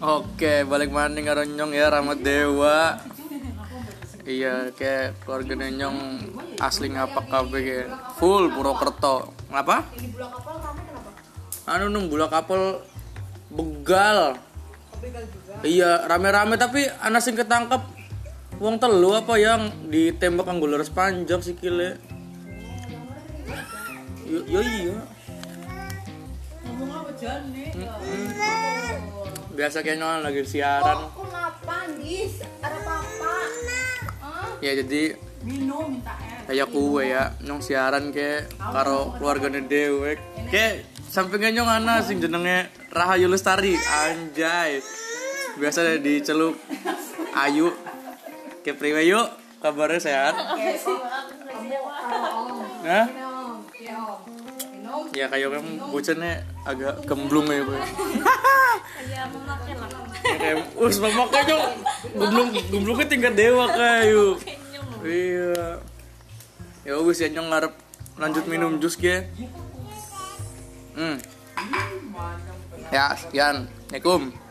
Oke, balik maning karo Nyong ya Rahmat Dewa. Iya, kayak keluarga Nyong asli ngapak kabeh kayak full Purwokerto. Kenapa? Ini bola kapal rame kenapa? Anu nung bola kapal begal. Begal juga. Iya, rame-rame tapi anak sing ketangkep wong telu apa yang ditembak kanggo leres panjang sikile. Yo, yo iya. Ngomong apa Jan nih? Biasa kayaknya lagi siaran. Kok kenapa, Dis? Ada? Hah? Ya jadi Minum minta es. kayak kue ya nyong siaran ke karo keluarganya dewek ke sampingnya nyong ana sing jenenge Rahayu Lestari anjay biasa deh diceluk Ayu ke priwe yuk kabarnya sehat Hah? Ya kayak kan bocahnya agak gemblung ya gue Ya memakai lah. kayak us makanya nyong gemblung gemblungnya tingkat dewa kayu. Iya. Ya wis ya nyong ngarep lanjut minum jus ke hmm. Ya sekian. Assalamualaikum